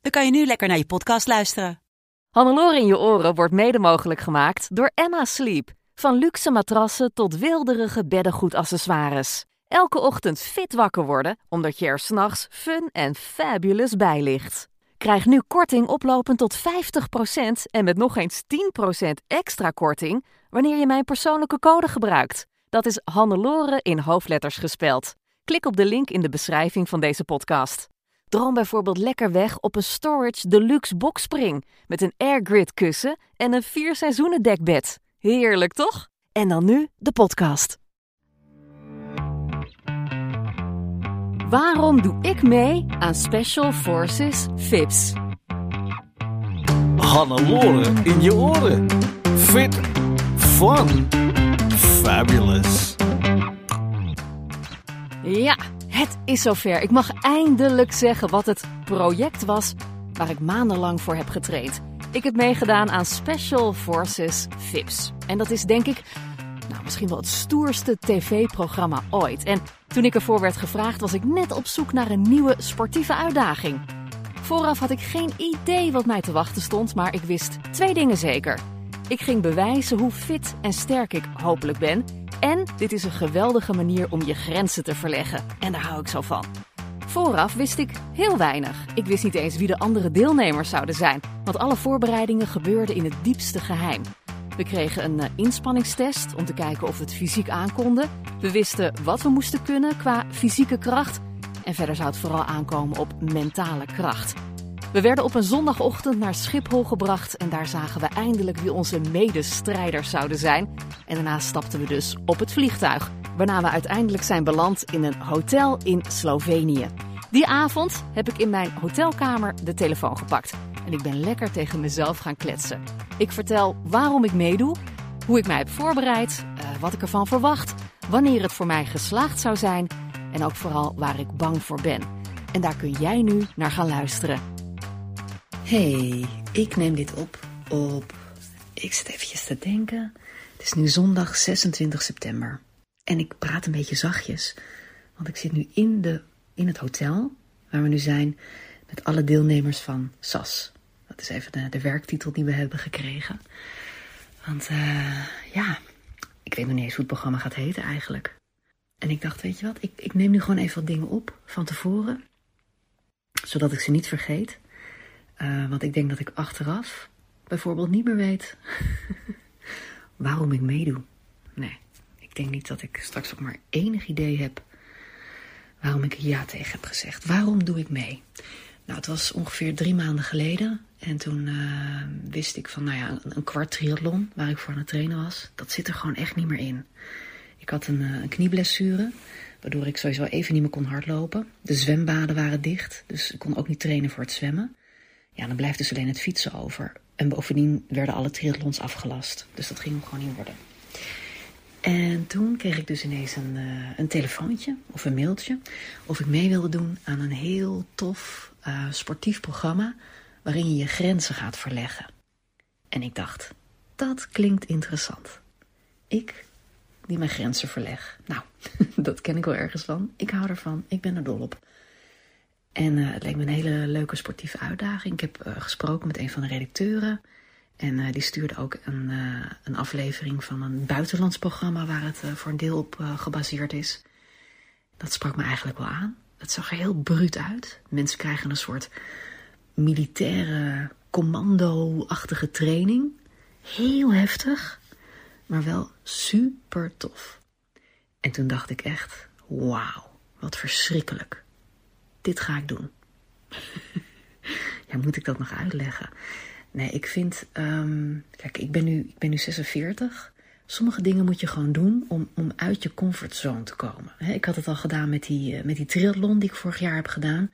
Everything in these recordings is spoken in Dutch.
dan kan je nu lekker naar je podcast luisteren. Hannelore in je oren wordt mede mogelijk gemaakt door Emma Sleep. Van luxe matrassen tot wilderige beddengoedaccessoires. Elke ochtend fit wakker worden, omdat je er s'nachts fun en fabulous bij ligt. Krijg nu korting oplopend tot 50% en met nog eens 10% extra korting wanneer je mijn persoonlijke code gebruikt. Dat is Hannelore in hoofdletters gespeld. Klik op de link in de beschrijving van deze podcast. Droom bijvoorbeeld lekker weg op een Storage Deluxe Boxspring met een airgrid kussen en een vier seizoenen dekbed. Heerlijk toch? En dan nu de podcast. Waarom doe ik mee aan Special Forces VIPS? Hannelore in je oren. Fit, fun, fabulous. Ja, het is zover. Ik mag eindelijk zeggen wat het project was waar ik maandenlang voor heb getraind. Ik heb meegedaan aan Special Forces VIPS. En dat is denk ik nou, misschien wel het stoerste tv-programma ooit. En toen ik ervoor werd gevraagd, was ik net op zoek naar een nieuwe sportieve uitdaging. Vooraf had ik geen idee wat mij te wachten stond, maar ik wist twee dingen zeker. Ik ging bewijzen hoe fit en sterk ik hopelijk ben. En dit is een geweldige manier om je grenzen te verleggen. En daar hou ik zo van. Vooraf wist ik heel weinig. Ik wist niet eens wie de andere deelnemers zouden zijn, want alle voorbereidingen gebeurden in het diepste geheim. We kregen een uh, inspanningstest om te kijken of we het fysiek aankonden. We wisten wat we moesten kunnen qua fysieke kracht. En verder zou het vooral aankomen op mentale kracht. We werden op een zondagochtend naar Schiphol gebracht en daar zagen we eindelijk wie onze medestrijders zouden zijn. En daarna stapten we dus op het vliegtuig, waarna we uiteindelijk zijn beland in een hotel in Slovenië. Die avond heb ik in mijn hotelkamer de telefoon gepakt en ik ben lekker tegen mezelf gaan kletsen. Ik vertel waarom ik meedoe, hoe ik mij heb voorbereid, uh, wat ik ervan verwacht, wanneer het voor mij geslaagd zou zijn en ook vooral waar ik bang voor ben. En daar kun jij nu naar gaan luisteren. Hey, ik neem dit op op. Ik zit eventjes te denken. Het is nu zondag 26 september. En ik praat een beetje zachtjes. Want ik zit nu in, de, in het hotel waar we nu zijn met alle deelnemers van SAS. Dat is even de, werktitel die we hebben gekregen. Want uh, ja, ik weet nog niet eens hoe het programma gaat heten eigenlijk. En ik dacht, weet je wat, ik, ik neem nu gewoon even wat dingen op van tevoren. Zodat ik ze niet vergeet. Uh, want ik denk dat ik achteraf bijvoorbeeld niet meer weet waarom ik meedoe. Nee, ik denk niet dat ik straks ook maar enig idee heb waarom ik ja tegen heb gezegd. Waarom doe ik mee? Nou, het was ongeveer drie maanden geleden. En toen uh, wist ik van, nou ja, een, kwart triathlon waar ik voor aan het trainen was, dat zit er gewoon echt niet meer in. Ik had een, uh, een knieblessure, waardoor ik sowieso even niet meer kon hardlopen. De zwembaden waren dicht, dus ik kon ook niet trainen voor het zwemmen. Ja, dan blijft dus alleen het fietsen over. En bovendien werden alle triathlons afgelast. Dus dat ging gewoon niet worden. En toen kreeg ik dus ineens een, uh, een telefoontje of een mailtje of ik mee wilde doen aan een heel tof uh, sportief programma waarin je je grenzen gaat verleggen. En ik dacht, dat klinkt interessant. Ik die mijn grenzen verleg. Nou, dat ken ik wel ergens van. Ik hou ervan, ik ben er dol op. En uh, het leek me een hele leuke sportieve uitdaging. Ik heb uh, gesproken met een van de redacteuren. En uh, die stuurde ook een, een, aflevering van een buitenlands programma waar het voor een deel op gebaseerd is. Dat sprak me eigenlijk wel aan. Het zag er heel bruut uit. Mensen krijgen een soort militaire commando-achtige training. Heel heftig, maar wel super tof. En toen dacht ik echt, wauw, wat verschrikkelijk. Dit ga ik doen. ja, moet ik dat nog uitleggen? Nee, ik vind, um, kijk, ik ben, nu, ik ben nu 46. Sommige dingen moet je gewoon doen om, om uit je comfortzone te komen. ik had het al gedaan met die, met die triathlon die ik vorig jaar heb gedaan.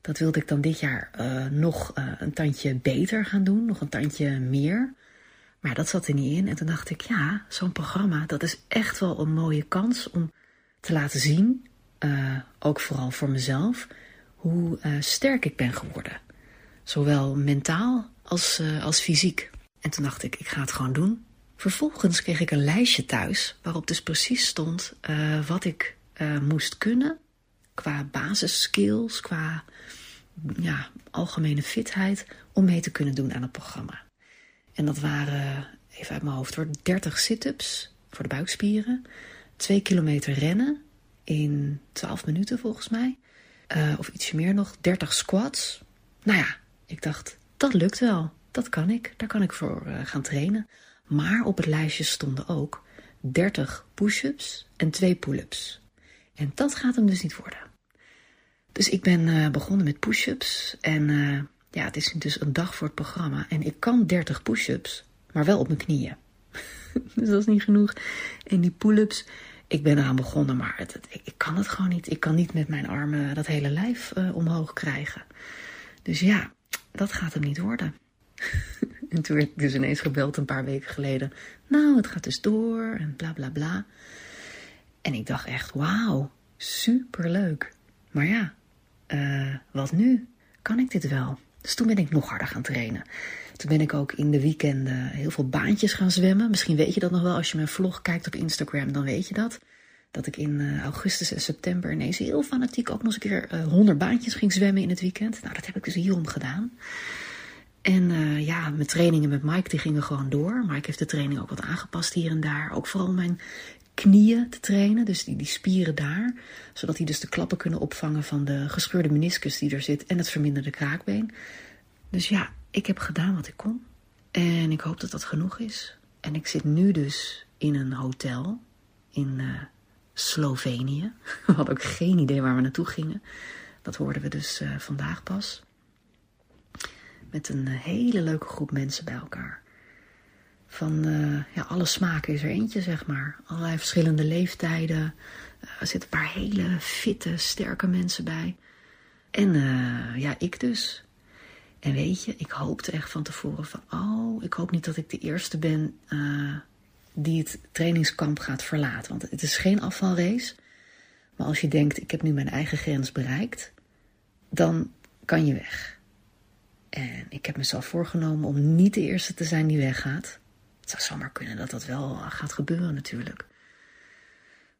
Dat wilde ik dan dit jaar uh, nog uh, een tandje beter gaan doen, nog een tandje meer. Maar dat zat er niet in. En toen dacht ik, ja, zo'n programma, dat is echt wel een mooie kans om te laten zien, uh, ook vooral voor mezelf, hoe sterk ik ben geworden. Zowel mentaal als, als fysiek. En toen dacht ik, ik ga het gewoon doen. Vervolgens kreeg ik een lijstje thuis waarop dus precies stond wat ik moest kunnen qua basisskills, qua ja, algemene fitheid om mee te kunnen doen aan het programma. En dat waren, even uit mijn hoofd hoor, 30 sit-ups voor de buikspieren, 2 kilometer rennen in 12 minuten volgens mij, uh, of ietsje meer nog, 30 squats. Nou ja, ik dacht, dat lukt wel, dat kan ik, daar kan ik voor gaan trainen. Maar op het lijstje stonden ook 30 push-ups en 2 pull-ups. En dat gaat hem dus niet worden. Dus ik ben uh, begonnen met push-ups. En ja, het is dus een dag voor het programma. En ik kan 30 push-ups, maar wel op mijn knieën. dus dat is niet genoeg. En die pull-ups, ik ben eraan begonnen, maar het, ik, kan het gewoon niet. Ik kan niet met mijn armen dat hele lijf uh, omhoog krijgen. Dus ja, dat gaat hem niet worden. En toen werd ik dus ineens gebeld een paar weken geleden. Nou, het gaat dus door en bla bla bla. En ik dacht echt, wauw, superleuk. Maar ja, uh, wat nu? Kan ik dit wel? Dus toen ben ik nog harder gaan trainen. Toen ben ik ook in de weekenden heel veel baantjes gaan zwemmen. Misschien weet je dat nog wel als je mijn vlog kijkt op Instagram, dan weet je dat. Dat ik in uh, augustus en september ineens heel fanatiek ook nog eens een keer uh, 100 baantjes ging zwemmen in het weekend. Nou, dat heb ik dus hierom gedaan. En uh, ja, mijn trainingen met Mike die gingen gewoon door. Mike heeft de training ook wat aangepast hier en daar. Ook vooral mijn knieën te trainen, dus die, die spieren daar. Zodat die dus de klappen kunnen opvangen van de gescheurde meniscus die er zit en het verminderde kraakbeen. Dus ja, ik heb gedaan wat ik kon. En ik hoop dat dat genoeg is. En ik zit nu dus in een hotel in uh, Slovenië. We hadden ook geen idee waar we naartoe gingen. Dat hoorden we dus uh, vandaag pas met een eh, hele leuke groep mensen bij elkaar. Van ja, alle smaken is er eentje, zeg maar. Allerlei verschillende leeftijden. Er zitten een paar hele fitte, sterke mensen bij. En ja, ik dus. En weet je, ik hoopte echt van tevoren van... oh, ik hoop niet dat ik de eerste ben die het trainingskamp gaat verlaten. Want het is geen afvalrace. Maar als je denkt, ik heb nu mijn eigen grens bereikt... dan kan je weg. En ik heb mezelf voorgenomen om niet de eerste te zijn die weggaat. Het zou zomaar kunnen dat dat wel gaat gebeuren natuurlijk.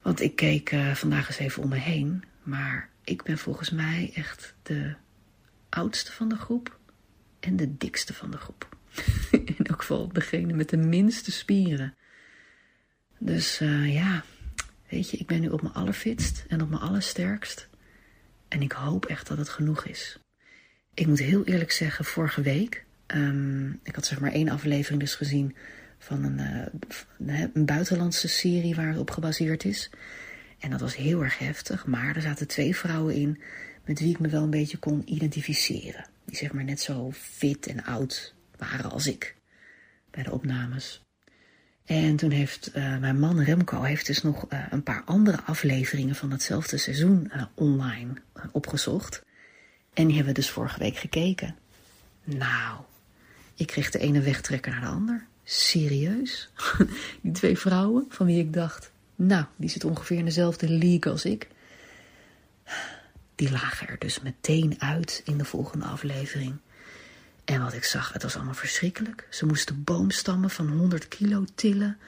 Want ik keek uh, vandaag eens even om me heen. Maar ik ben volgens mij echt de oudste van de groep. En de dikste van de groep. In elk geval degene met de minste spieren. Dus uh, ja, weet je, ik ben nu op mijn allerfitst en op mijn allersterkst. En ik hoop echt dat het genoeg is. Ik moet heel eerlijk zeggen, vorige week, um, ik had zeg maar één aflevering dus gezien van een, uh, een buitenlandse serie waar het op gebaseerd is. En dat was heel erg heftig, maar er zaten twee vrouwen in met wie ik me wel een beetje kon identificeren. Die zeg maar net zo fit en oud waren als ik bij de opnames. En toen heeft uh, mijn man Remco heeft dus nog uh, een paar andere afleveringen van datzelfde seizoen uh, online opgezocht. En die hebben we dus vorige week gekeken. Nou, ik kreeg de ene wegtrekker naar de ander. Serieus? Die twee vrouwen van wie ik dacht, nou, die zit ongeveer in dezelfde league als ik. Die lagen er dus meteen uit in de volgende aflevering. En wat ik zag, het was allemaal verschrikkelijk. Ze moesten boomstammen van 100 kilo tillen,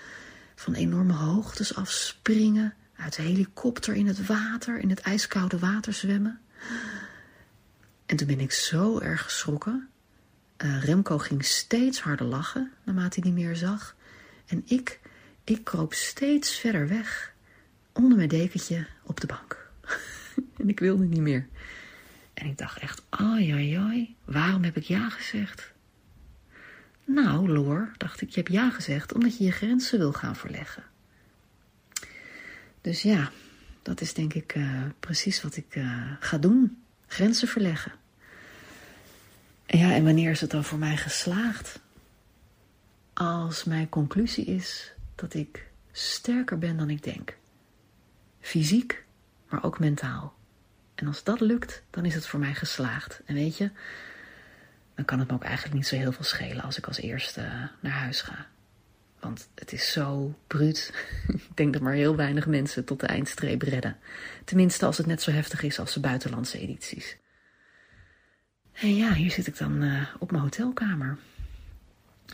van enorme hoogtes afspringen, uit de helikopter in het water, in het ijskoude water zwemmen. En toen ben ik zo erg geschrokken. Uh, Remco ging steeds harder lachen naarmate hij niet meer zag. En ik, ik kroop steeds verder weg onder mijn dekentje op de bank. en ik wilde niet meer. En ik dacht echt, ai, ai, ai, waarom heb ik ja gezegd? Nou, Loor, dacht ik, je hebt ja gezegd omdat je je grenzen wil gaan verleggen. Dus ja, dat is denk ik uh, precies wat ik uh, ga doen. Grenzen verleggen. Ja, en wanneer is het dan voor mij geslaagd? Als mijn conclusie is dat ik sterker ben dan ik denk. Fysiek, maar ook mentaal. En als dat lukt, dan is het voor mij geslaagd. En weet je, dan kan het me ook eigenlijk niet zo heel veel schelen als ik als eerste naar huis ga. Want het is zo bruut. ik denk dat maar heel weinig mensen tot de eindstreep redden. Tenminste, als het net zo heftig is als de buitenlandse edities. En ja, hier zit ik dan uh, op mijn hotelkamer.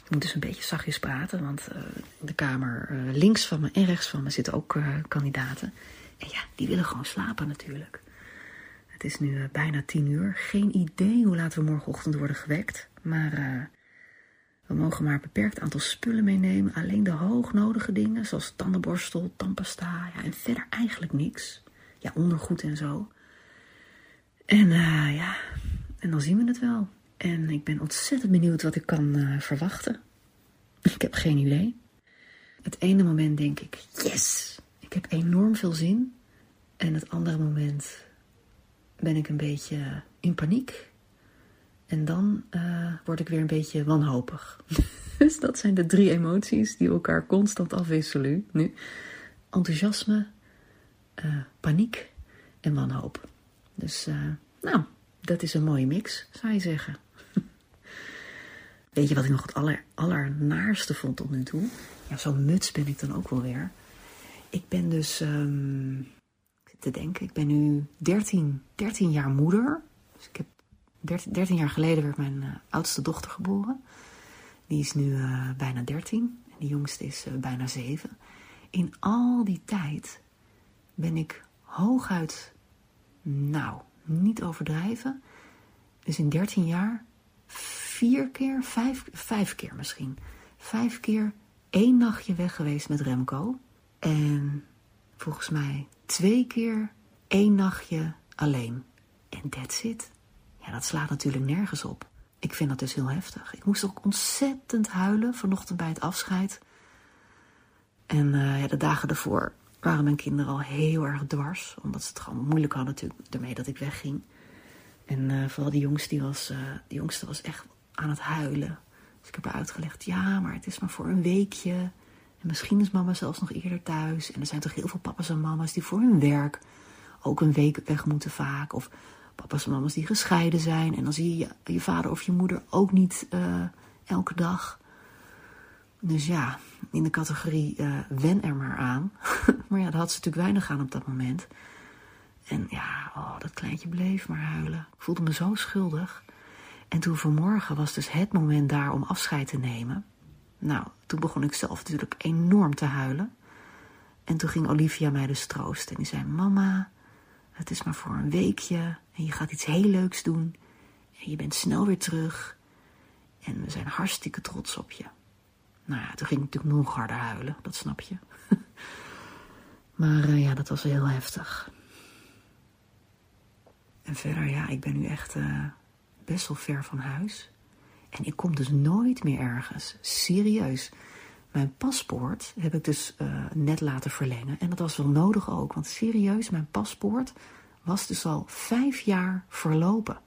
Ik moet dus een beetje zachtjes praten, want uh, de kamer links van me en rechts van me zitten ook kandidaten. En ja, die willen gewoon slapen natuurlijk. Het is nu bijna tien uur. Geen idee hoe laat we morgenochtend worden gewekt. Maar we mogen maar een beperkt aantal spullen meenemen. Alleen de hoognodige dingen, zoals tandenborstel, tandpasta. Ja, en verder eigenlijk niks. Ja, ondergoed en zo. En uh, ja, en dan zien we het wel. En ik ben ontzettend benieuwd wat ik kan verwachten. Ik heb geen idee. Het ene moment denk ik, yes, ik heb enorm veel zin. En het andere moment ben ik een beetje in paniek. En dan uh, word ik weer een beetje wanhopig. dus dat zijn de drie emoties die elkaar constant afwisselen nu. Enthousiasme, uh, paniek en wanhoop. Dus uh, nou, dat is een mooie mix, zou je zeggen. Weet je wat ik nog het aller, allernaarste vond tot nu toe? Ja, zo'n muts ben ik dan ook wel weer. Ik ben dus, um, ik zit te denken, ik ben nu 13, 13 jaar moeder. Dus ik heb 13 jaar geleden werd mijn uh, oudste dochter geboren. Die is nu uh, bijna 13 en die jongste is uh, bijna 7. In al die tijd ben ik hooguit, nou, niet overdrijven. Dus in 13 jaar vier keer, vijf, vijf keer misschien. Vijf keer één nachtje weg geweest met Remco. En volgens mij twee keer één nachtje alleen. En that's it. Ja, dat slaat natuurlijk nergens op. Ik vind dat dus heel heftig. Ik moest ook ontzettend huilen vanochtend bij het afscheid. En uh, ja, de dagen daarvoor waren mijn kinderen al heel erg dwars. Omdat ze het gewoon moeilijk hadden natuurlijk ermee dat ik wegging. En uh, vooral die jongste, was, uh, die jongste was echt aan het huilen. Dus ik heb haar uitgelegd, ja, maar het is maar voor een weekje. En misschien is mama zelfs nog eerder thuis. En er zijn toch heel veel papa's en mama's die voor hun werk ook een week weg moeten vaak. Of papa's en mama's die gescheiden zijn. En dan zie je je, vader of je moeder ook niet uh, elke dag. Dus ja, in de categorie uh, wen er maar aan. maar ja, daar had ze natuurlijk weinig aan op dat moment. En ja, oh, dat kleintje bleef maar huilen. Ik voelde me zo schuldig. En toen vanmorgen was dus het moment daar om afscheid te nemen. Nou, toen begon ik zelf natuurlijk enorm te huilen. En toen ging Olivia mij dus troosten. En die zei, mama, het is maar voor een weekje. En je gaat iets heel leuks doen. En je bent snel weer terug. En we zijn hartstikke trots op je. Nou ja, toen ging ik natuurlijk nog harder huilen, dat snap je. maar uh, ja, dat was heel heftig. En verder, ja, ik ben nu echt uh, best wel ver van huis. En ik kom dus nooit meer ergens. Serieus. Mijn paspoort heb ik dus uh, net laten verlengen. En dat was wel nodig ook. Want serieus, mijn paspoort was dus al vijf jaar verlopen.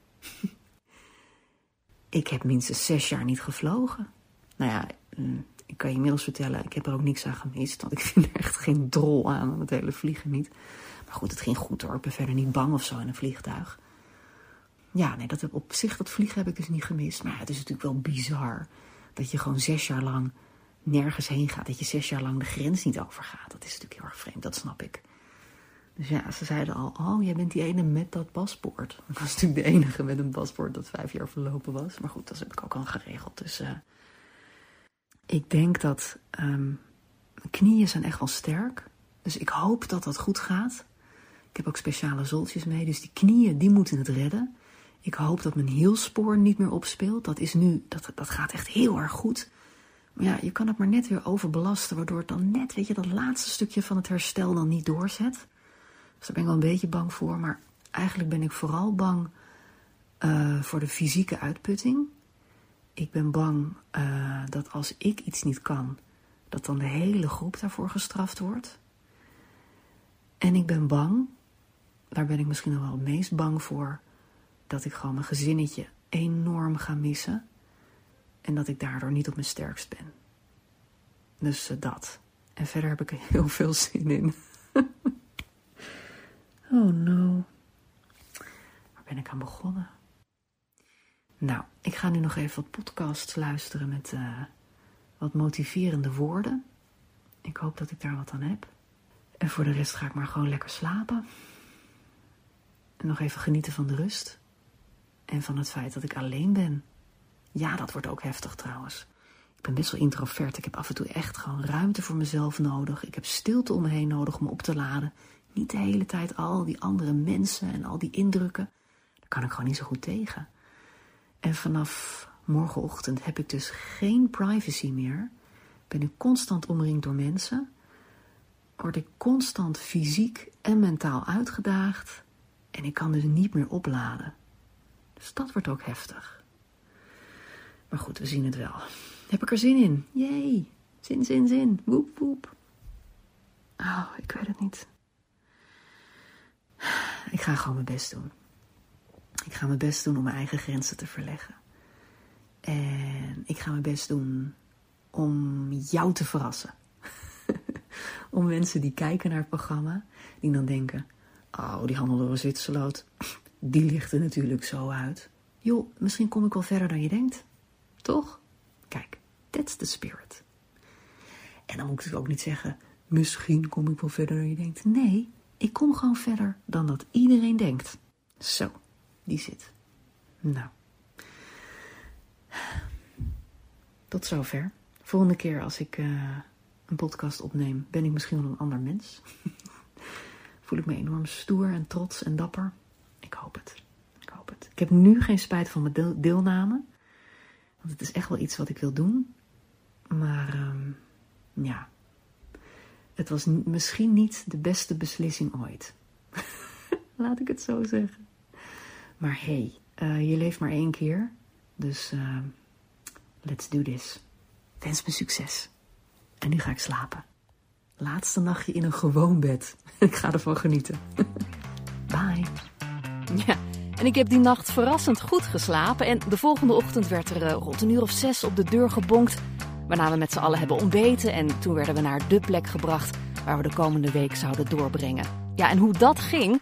ik heb minstens zes jaar niet gevlogen. Nou ja, mm, ik kan je inmiddels vertellen, ik heb er ook niks aan gemist. Want ik vind er echt geen drol aan, het hele vliegen niet. Maar goed, het ging goed hoor. Ik ben verder niet bang of zo in een vliegtuig. Ja, nee, dat op zich, dat vliegen heb ik dus niet gemist. Maar het is natuurlijk wel bizar dat je gewoon zes jaar lang nergens heen gaat. Dat je zes jaar lang de grens niet overgaat. Dat is natuurlijk heel erg vreemd, dat snap ik. Dus ja, ze zeiden al, oh, jij bent die ene met dat paspoort. Ik was natuurlijk de enige met een paspoort dat vijf jaar verlopen was. Maar goed, dat heb ik ook al geregeld. Dus uh, ik denk dat um, mijn knieën zijn echt wel sterk. Dus ik hoop dat dat goed gaat. Ik heb ook speciale zoltjes mee. Dus die knieën, die moeten het redden. Ik hoop dat mijn hielspoor niet meer opspeelt. Dat is nu, dat, dat gaat echt heel erg goed. Maar ja, je kan het maar net weer overbelasten, waardoor het dan net, weet je, dat laatste stukje van het herstel dan niet doorzet. Dus daar ben ik wel een beetje bang voor. Maar eigenlijk ben ik vooral bang uh, voor de fysieke uitputting. Ik ben bang uh, dat als ik iets niet kan, dat dan de hele groep daarvoor gestraft wordt. En ik ben bang, daar ben ik misschien nog wel het meest bang voor, dat ik gewoon mijn gezinnetje enorm ga missen. En dat ik daardoor niet op mijn sterkst ben. Dus uh, dat. En verder heb ik er heel veel zin in. oh no. ben ik aan begonnen? Nou, ik ga nu nog even wat podcasts luisteren met uh, wat motiverende woorden. Ik hoop dat ik daar wat aan heb. En voor de rest ga ik maar gewoon lekker slapen. En nog even genieten van de rust. En van het feit dat ik alleen ben. Ja, dat wordt ook heftig trouwens. Ik ben best wel introvert. Ik heb af en toe echt gewoon ruimte voor mezelf nodig. Ik heb stilte om me heen nodig om me op te laden. Niet de hele tijd al die andere mensen en al die indrukken. Daar kan ik gewoon niet zo goed tegen. En vanaf morgenochtend heb ik dus geen privacy meer. Ben ik constant omringd door mensen. Word ik constant fysiek en mentaal uitgedaagd. En ik kan dus niet meer opladen. Dus dat wordt ook heftig. Maar goed, we zien het wel. Heb ik er zin in? Jee. Zin, zin, zin. Woep, woep. Oh, ik weet het niet. Ik ga gewoon mijn best doen. Ik ga mijn best doen om mijn eigen grenzen te verleggen. En ik ga mijn best doen om jou te verrassen. om mensen die kijken naar het programma, die dan denken: Oh, die Hannelore Zwitserloot, die ligt er natuurlijk zo uit. Joh, misschien kom ik wel verder dan je denkt. Toch? Kijk, that's the spirit. En dan moet ik ook niet zeggen: Misschien kom ik wel verder dan je denkt. Nee, ik kom gewoon verder dan dat iedereen denkt. Zo, die zit. Nou. Tot zover. Volgende keer als ik uh, een podcast opneem, ben ik misschien wel een ander mens. Voel ik me enorm stoer en trots en dapper. Ik hoop het. Ik hoop het. Ik heb nu geen spijt van mijn deelname. Want het is echt wel iets wat ik wil doen. Maar um, ja, het was misschien niet de beste beslissing ooit. Laat ik het zo zeggen. Maar hey, uh, je leeft maar één keer. Dus uh, let's do this. Wens me succes. En nu ga ik slapen. Laatste nachtje in een gewoon bed. ik ga ervan genieten. Bye. Ja, en ik heb die nacht verrassend goed geslapen. En de volgende ochtend werd er uh, rond een uur of zes op de deur gebonkt. Waarna we met z'n allen hebben ontbeten. En toen werden we naar de plek gebracht waar we de komende week zouden doorbrengen. Ja, en hoe dat ging,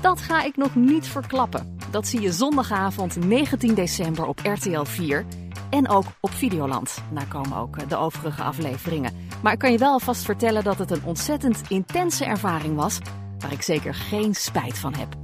dat ga ik nog niet verklappen. Dat zie je zondagavond 19 december op RTL 4 en ook op Videoland. Daar komen ook eh, de overige afleveringen. Maar ik kan je wel alvast vertellen dat het een ontzettend intense ervaring was, waar ik zeker geen spijt van heb.